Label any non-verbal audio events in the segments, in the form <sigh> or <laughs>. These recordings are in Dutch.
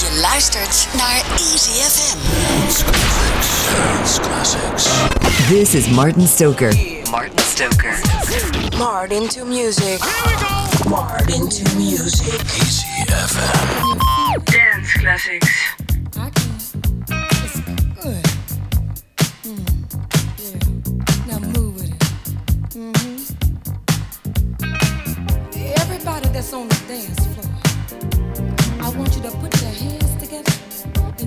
Je luistert naar Easy FM. Dance Classics. This is Martin Stoker. Martin Stoker. Martin to music. Martin to music. Easy FM. Dance classics. I can. It's good. Yeah. Now move with it. Everybody that's on the dance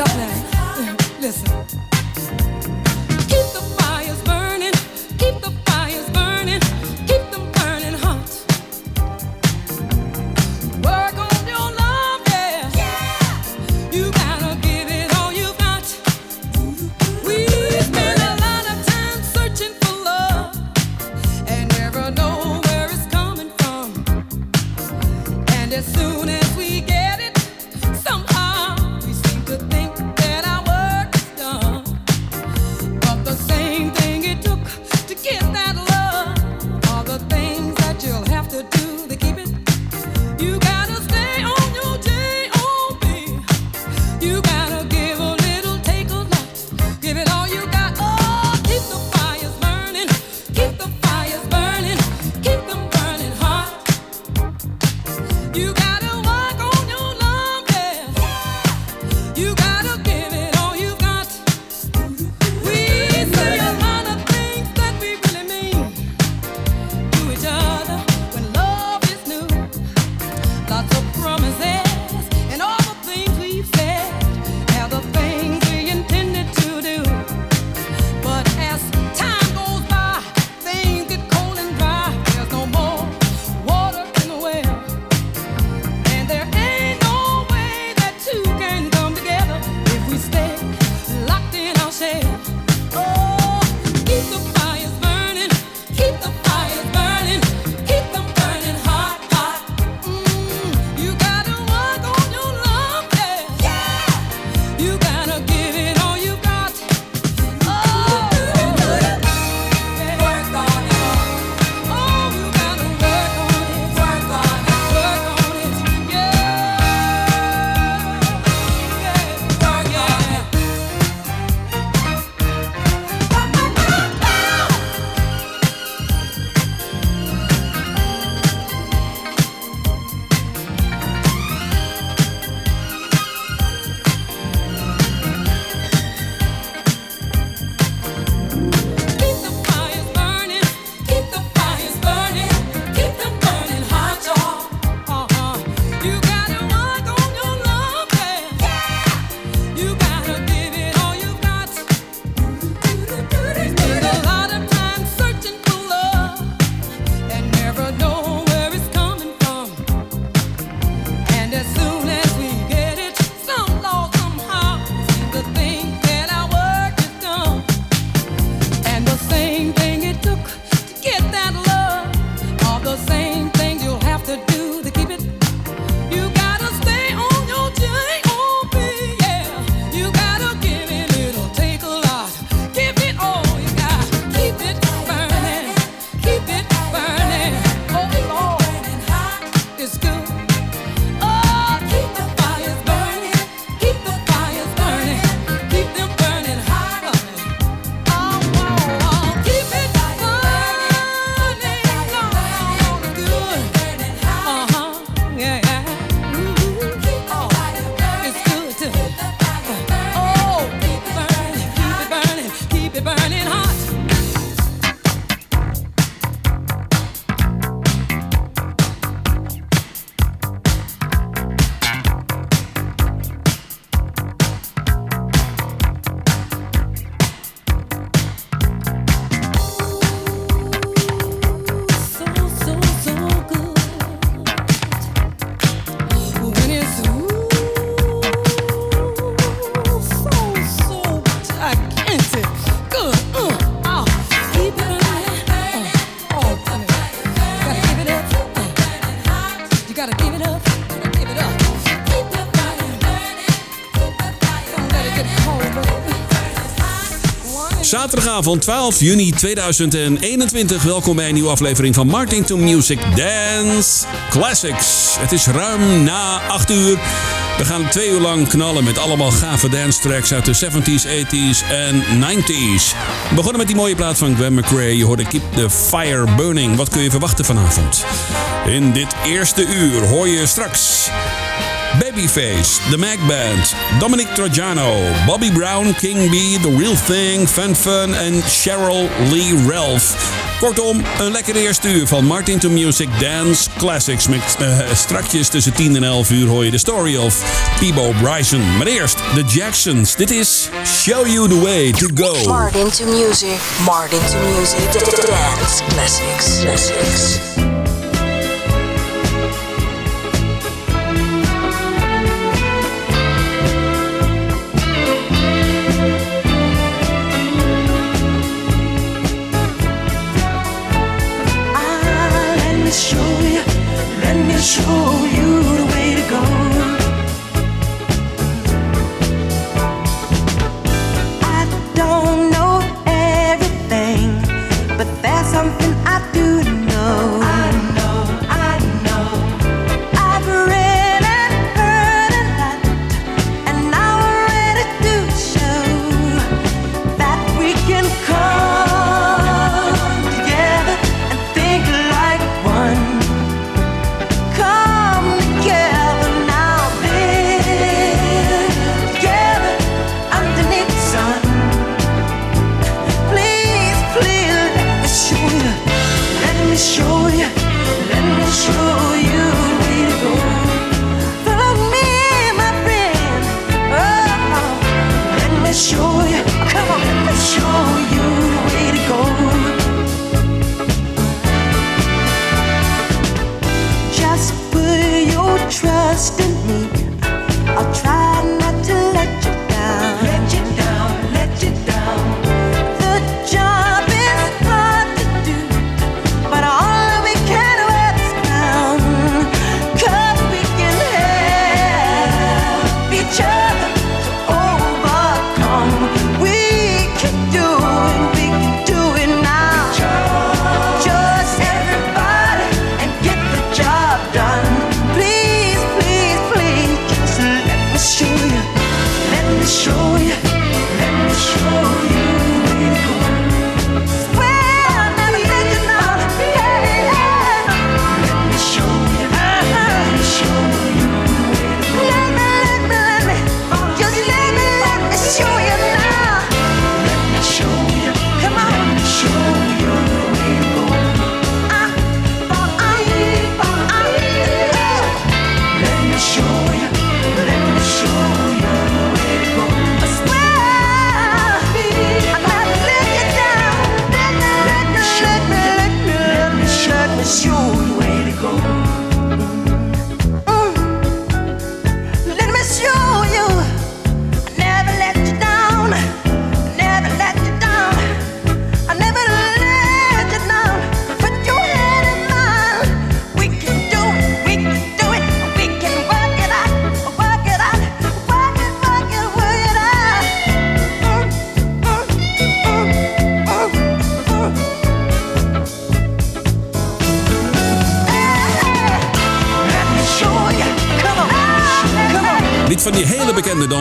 up now. Zaterdagavond 12 juni 2021. Welkom bij een nieuwe aflevering van Martin to Music Dance Classics. Het is ruim na 8 uur. We gaan twee uur lang knallen met allemaal gave dance tracks uit de 70s, 80s en 90s. We begonnen met die mooie plaat van Gwen McRae. Je hoorde Keep the Fire Burning. Wat kun je verwachten vanavond? In dit eerste uur hoor je straks Babyface, The Mac Band, Dominic Trojano, Bobby Brown, King B, The Real Thing, Fun Fun en Cheryl Lee Ralph. Kortom, een lekker eerste uur van Martin to Music Dance Classics. Met uh, strakjes tussen 10 en 11 uur hoor je de story of Peebo Bryson. Maar eerst de Jacksons. Dit is Show You the Way to Go. Martin to Music. Martin to Music. Dance Classics. Classics. Show you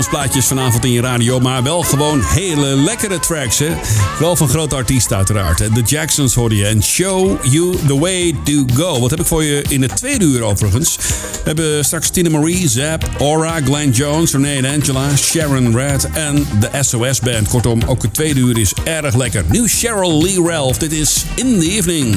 dansplaatjes vanavond in je radio, maar wel gewoon hele lekkere tracks. Hè? Wel van grote artiesten uiteraard. De Jacksons hoorde je en Show You The Way To Go. Wat heb ik voor je in het tweede uur overigens? We hebben straks Tina Marie, Zap, Aura, Glenn Jones, Renee en Angela, Sharon Red en de SOS Band. Kortom, ook het tweede uur is erg lekker. Nieuw Cheryl Lee Ralph. Dit is In The Evening.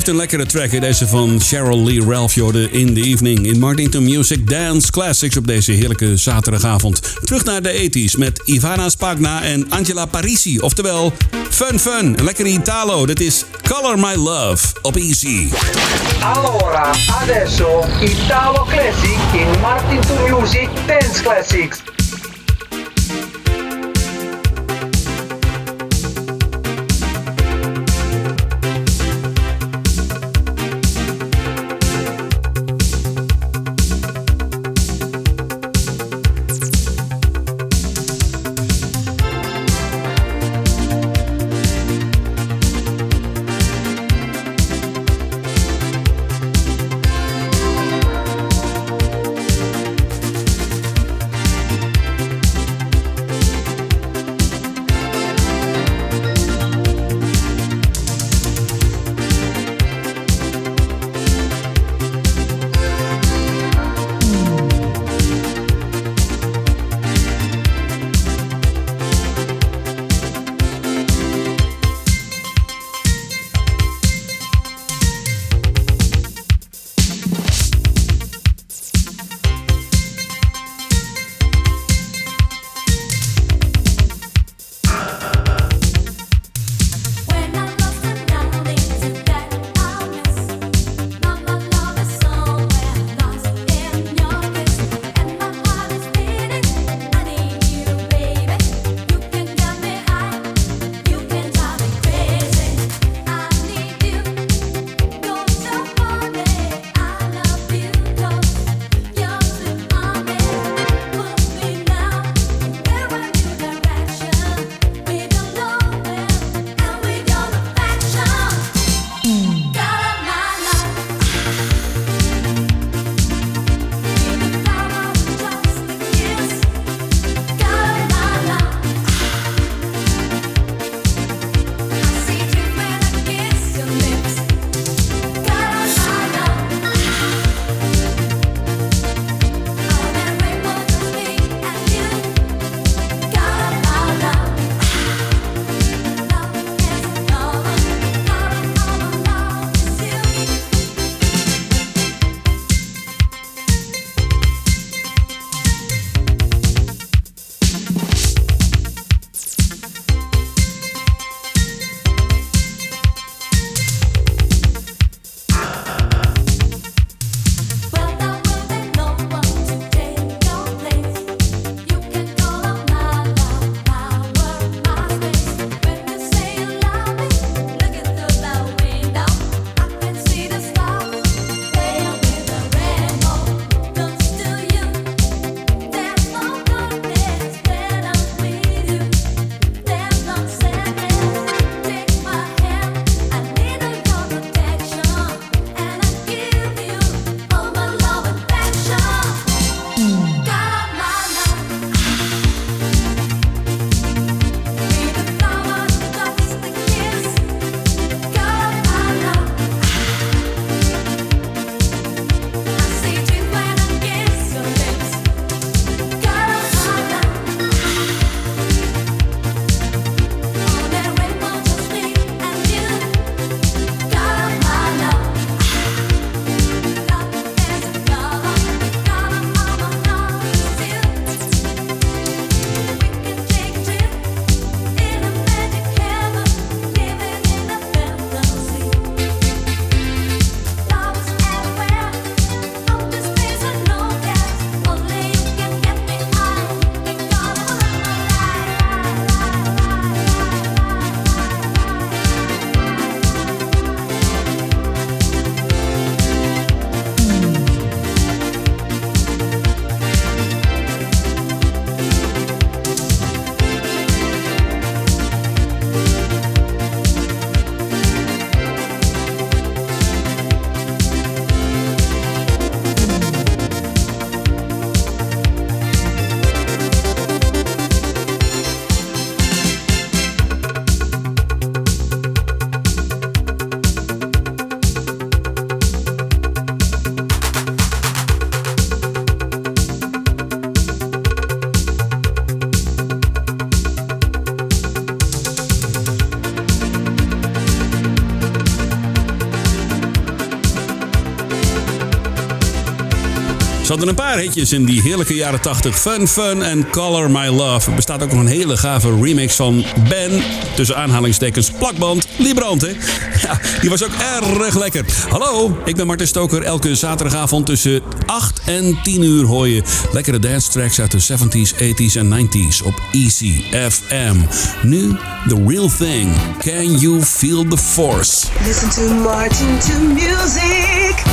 Blijft een lekkere track, deze van Cheryl Lee Ralph Jordan in the evening. In Martin Music Dance Classics op deze heerlijke zaterdagavond. Terug naar de 80s met Ivana Spagna en Angela Parisi. Oftewel, Fun Fun, een lekkere Italo. Dit is Color My Love op Easy. Allora, adesso Italo Classic in Martin to Music Dance Classics. Hadden een paar hitjes in die heerlijke jaren 80. Fun Fun en Color My Love. Er bestaat ook nog een hele gave remix van Ben, tussen aanhalingstekens plakband, Librand, hè? <laughs> Ja, die was ook erg lekker. Hallo, ik ben Martin Stoker. Elke zaterdagavond tussen 8 en 10 uur hoor je lekkere dance tracks uit de 70s, 80s en 90s op Easy FM. Nu The Real Thing. Can You Feel the Force? Listen to Martin to music.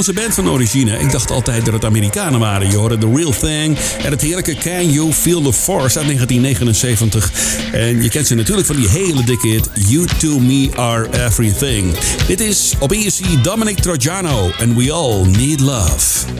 Engelse band van origine. Ik dacht altijd dat het Amerikanen waren. Je hoorde The Real Thing en het heerlijke Can You Feel the Force uit 1979. En je kent ze natuurlijk van die hele dikke hit You To Me Are Everything. Dit is op ESC Dominic Trojano and We All Need Love.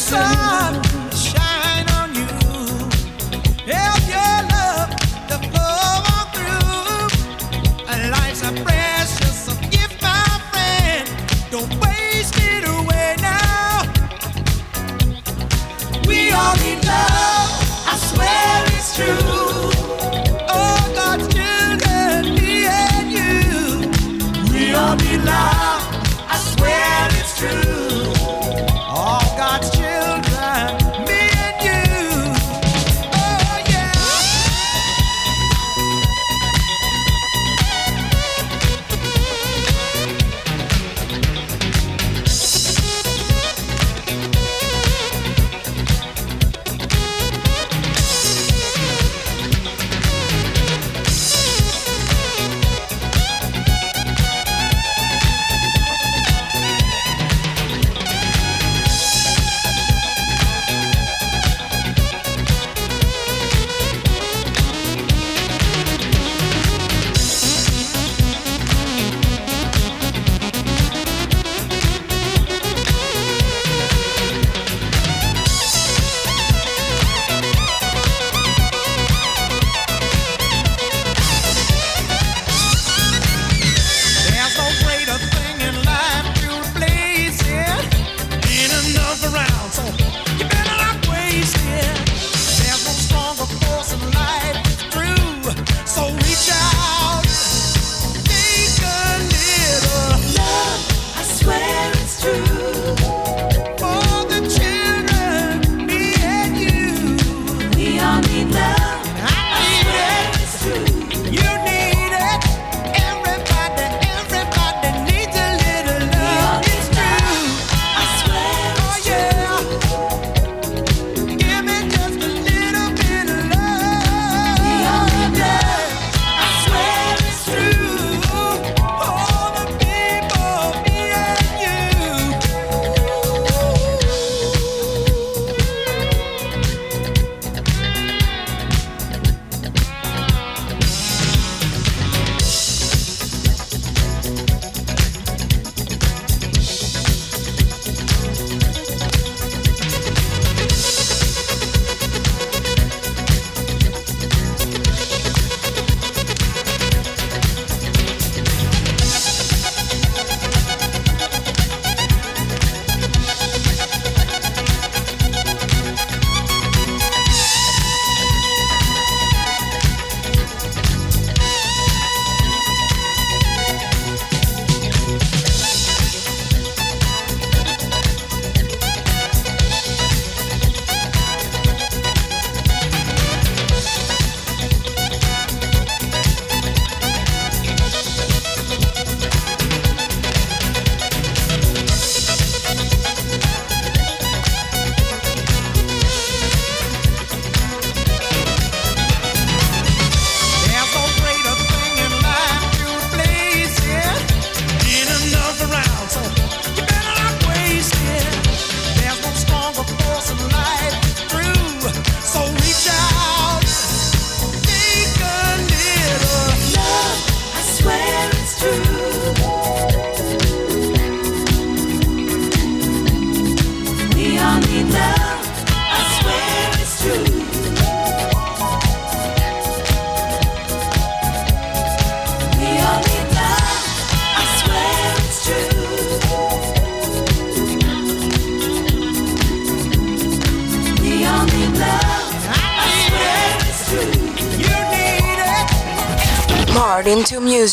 sun.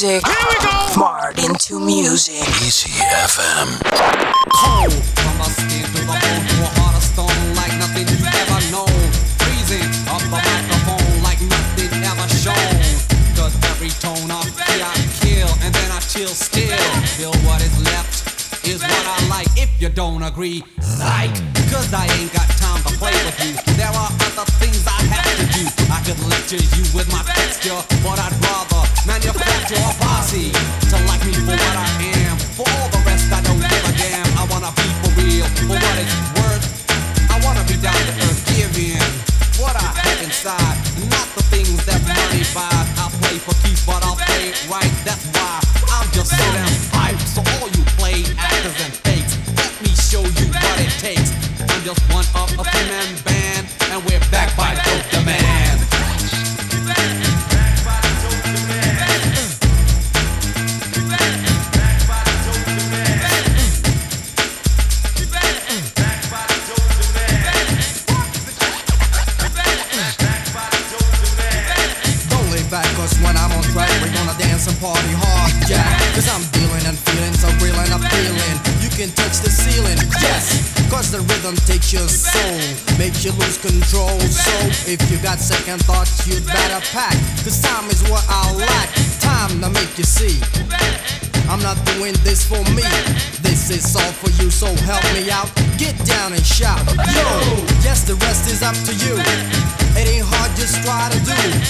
music.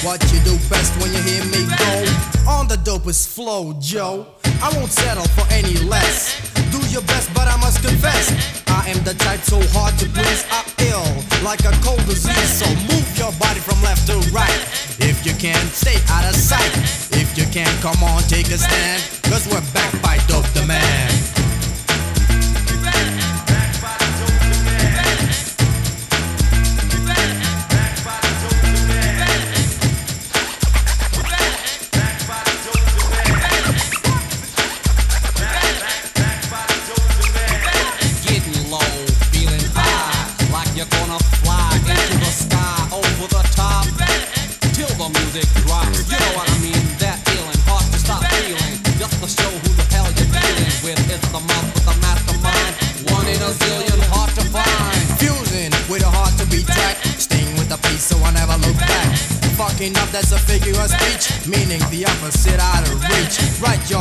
what you do best when you hear me go. On the dopest flow, Joe. I won't settle for any less. Do your best, but I must confess. I am the type so hard to please. I feel like a cold disease. So move your body from left to right. If you can't stay out of sight. If you can't come on, take a stand. Cause we're back by Dope the Man. right, yo.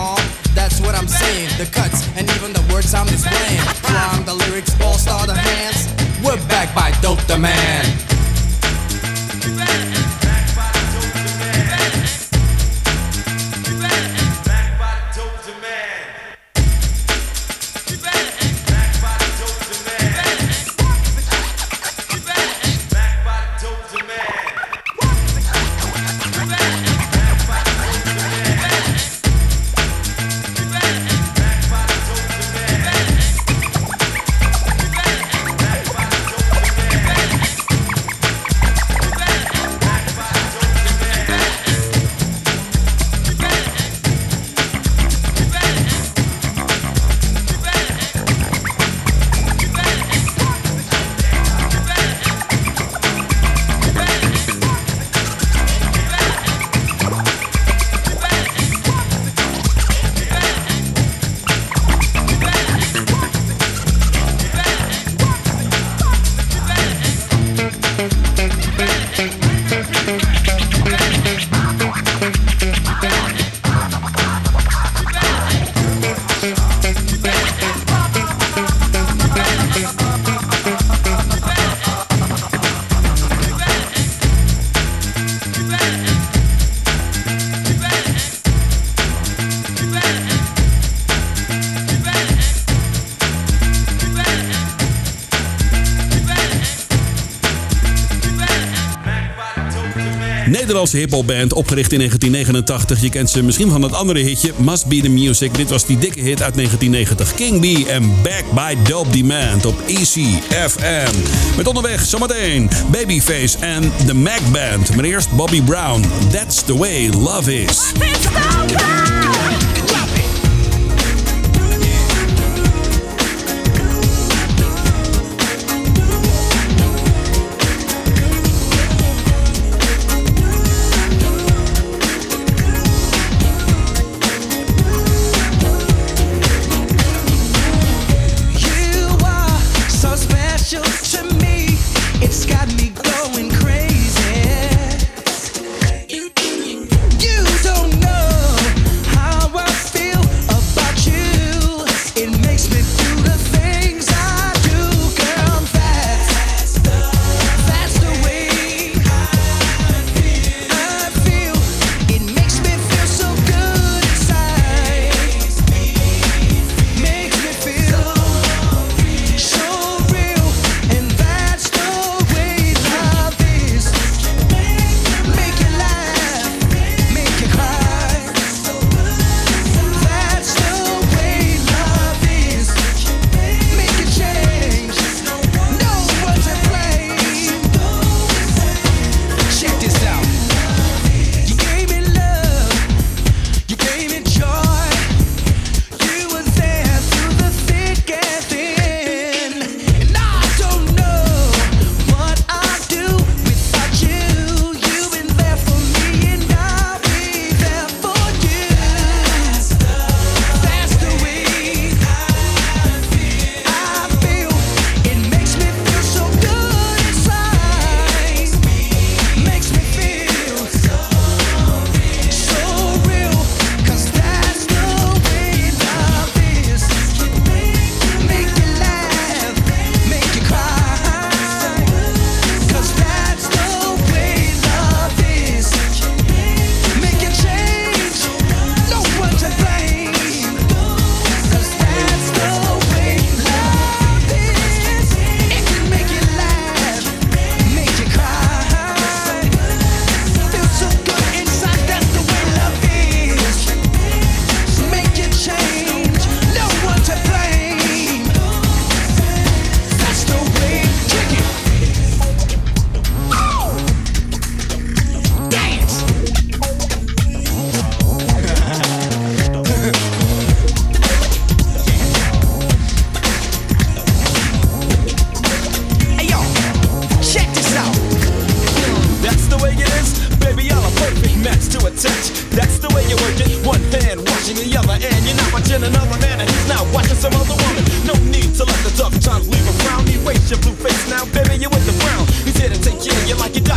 Nederlandse hiphopband, opgericht in 1989. Je kent ze misschien van het andere hitje, Must Be The Music. Dit was die dikke hit uit 1990. King B en Back By Dope Demand op ECFM. Met onderweg zometeen Babyface en The Mac Band. Maar eerst Bobby Brown. That's The Way Love Is.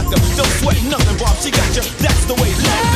victim. Don't sweat nothing, Bob. She got you. That's the way love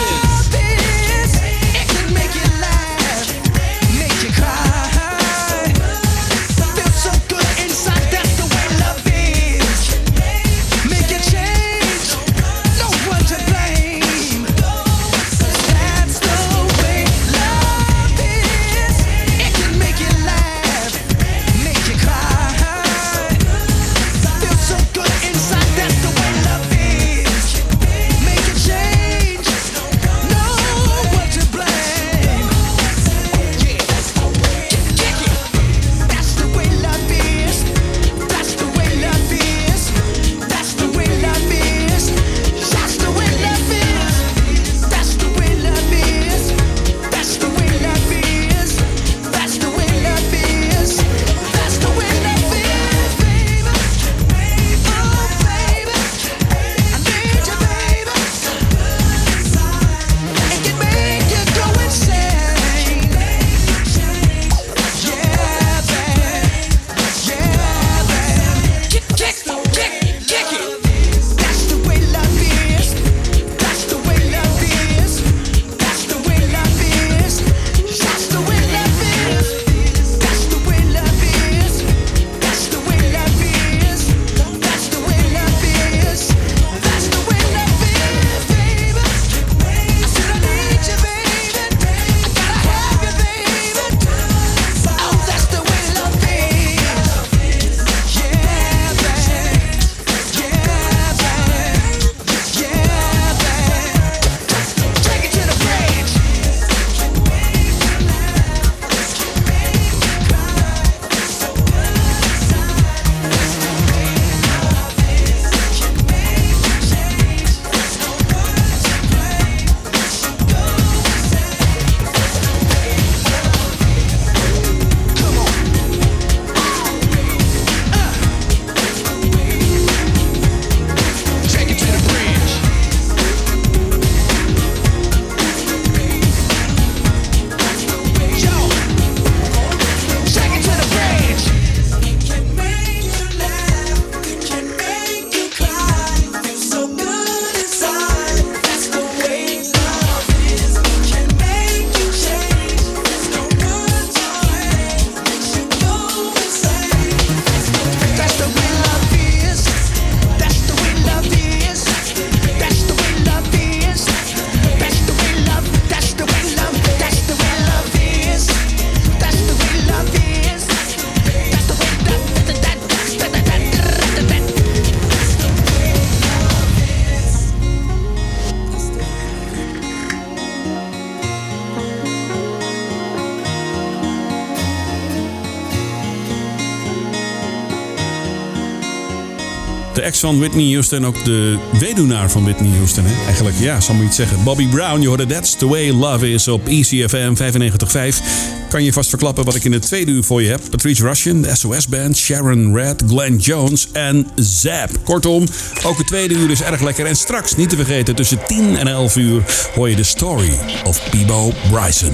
van Whitney Houston. Ook de weduwnaar van Whitney Houston. Hè? Eigenlijk, ja, zal maar iets zeggen. Bobby Brown, je hoorde That's the Way Love Is op ECFM 95.5. Kan je vast verklappen wat ik in het tweede uur voor je heb. Patrice Russian, de SOS Band, Sharon Red, Glenn Jones en Zap. Kortom, ook het tweede uur is erg lekker. En straks, niet te vergeten, tussen 10 en 11 uur hoor je de story of Bebo Bryson.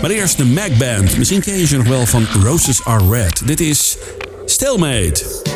Maar eerst de Mac Band. Misschien ken je ze nog wel van Roses Are Red. Dit is Stelmeet.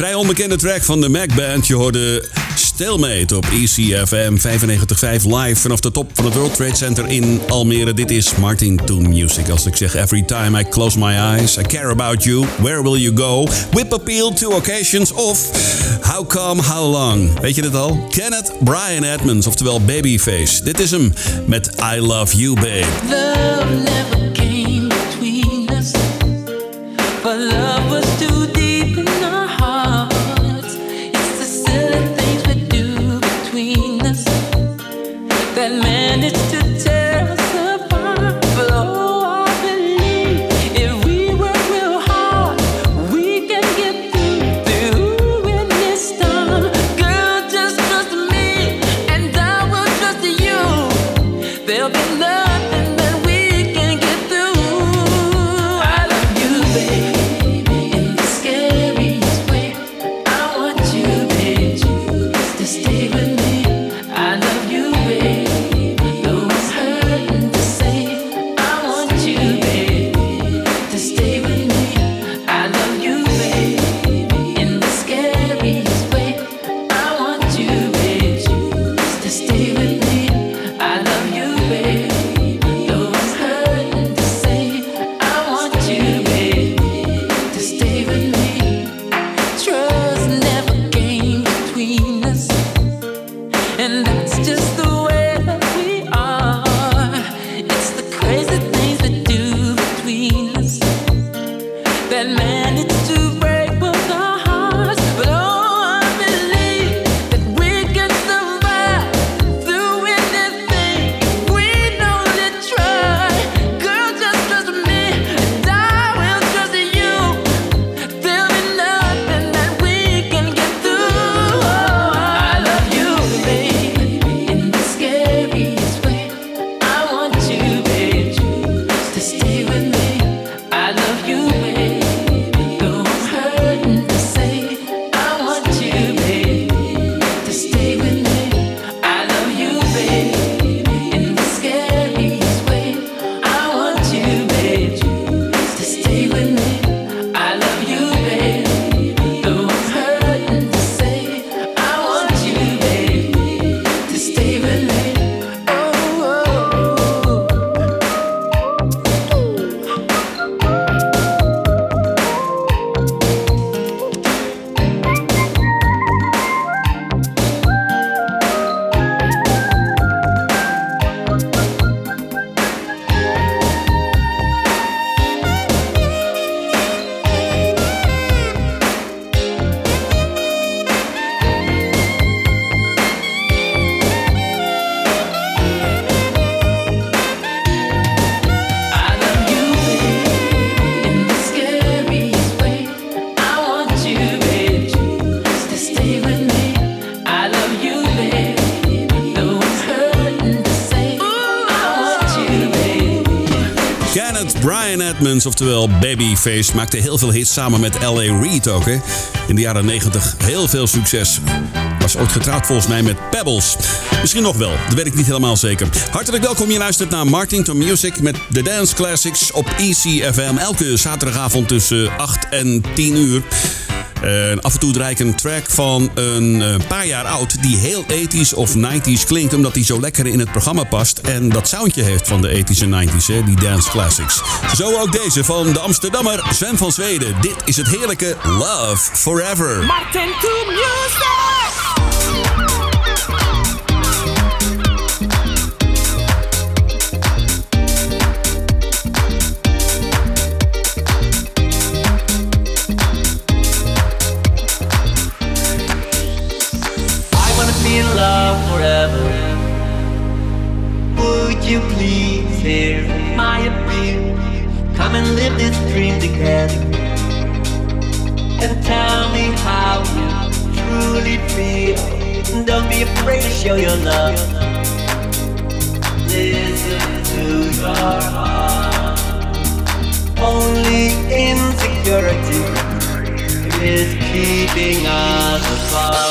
Vrij onbekende track van de Mac Band. Je hoorde Stalemate op ECFM 95.5 live vanaf de top van het World Trade Center in Almere. Dit is Martin to Music. Als ik zeg every time I close my eyes, I care about you. Where will you go? Whip appeal to occasions of How come, how long? Weet je het al? Kenneth Brian Edmonds, oftewel Babyface. Dit is hem met I Love You Babe. Oftewel Babyface, maakte heel veel hits samen met L.A. Reid ook. In de jaren 90 heel veel succes. Was ooit getrouwd volgens mij met Pebbles. Misschien nog wel, dat weet ik niet helemaal zeker. Hartelijk welkom, je luistert naar Martin to Music met de Dance Classics op ECFM. Elke zaterdagavond tussen 8 en 10 uur. En af en toe draai ik een track van een eh, paar jaar oud die heel ethisch of 90s klinkt, omdat die zo lekker in het programma past en dat soundje heeft van de 80s en 90s, hè, die dance classics. Zo ook deze van de Amsterdammer Sven van Zweden. Dit is het heerlijke Love Forever. Martin to music. Feel. Don't be afraid to show your love. Listen to your heart. Only insecurity is keeping us apart.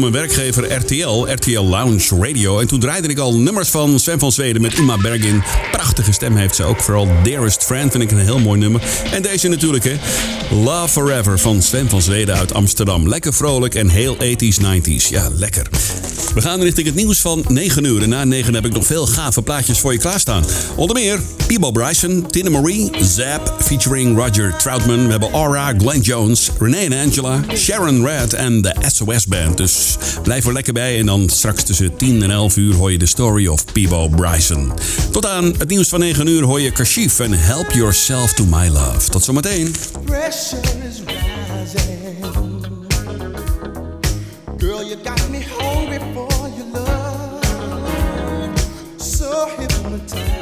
Voor mijn werkgever RTL, RTL Lounge Radio. En toen draaide ik al nummers van Sven van Zweden met Uma Bergin. Prachtige stem heeft ze ook. Vooral Dearest Friend vind ik een heel mooi nummer. En deze natuurlijk, hè. Love Forever van Sven van Zweden uit Amsterdam. Lekker vrolijk en heel 80s, 90s. Ja, lekker. We gaan richting het nieuws van 9 uur. En na 9 heb ik nog veel gave plaatjes voor je klaarstaan. Onder meer Peebo Bryson, Tina Marie, Zap featuring Roger Troutman. We hebben Aura, Glenn Jones, Renee en Angela, Sharon Red en de SOS Band. Dus blijf er lekker bij en dan straks tussen 10 en 11 uur hoor je de story of Peebo Bryson. Tot aan het nieuws van 9 uur hoor je Kashif en Help Yourself to My Love. Tot zometeen. Girl, you got me hungry for your love. So hypnotizing.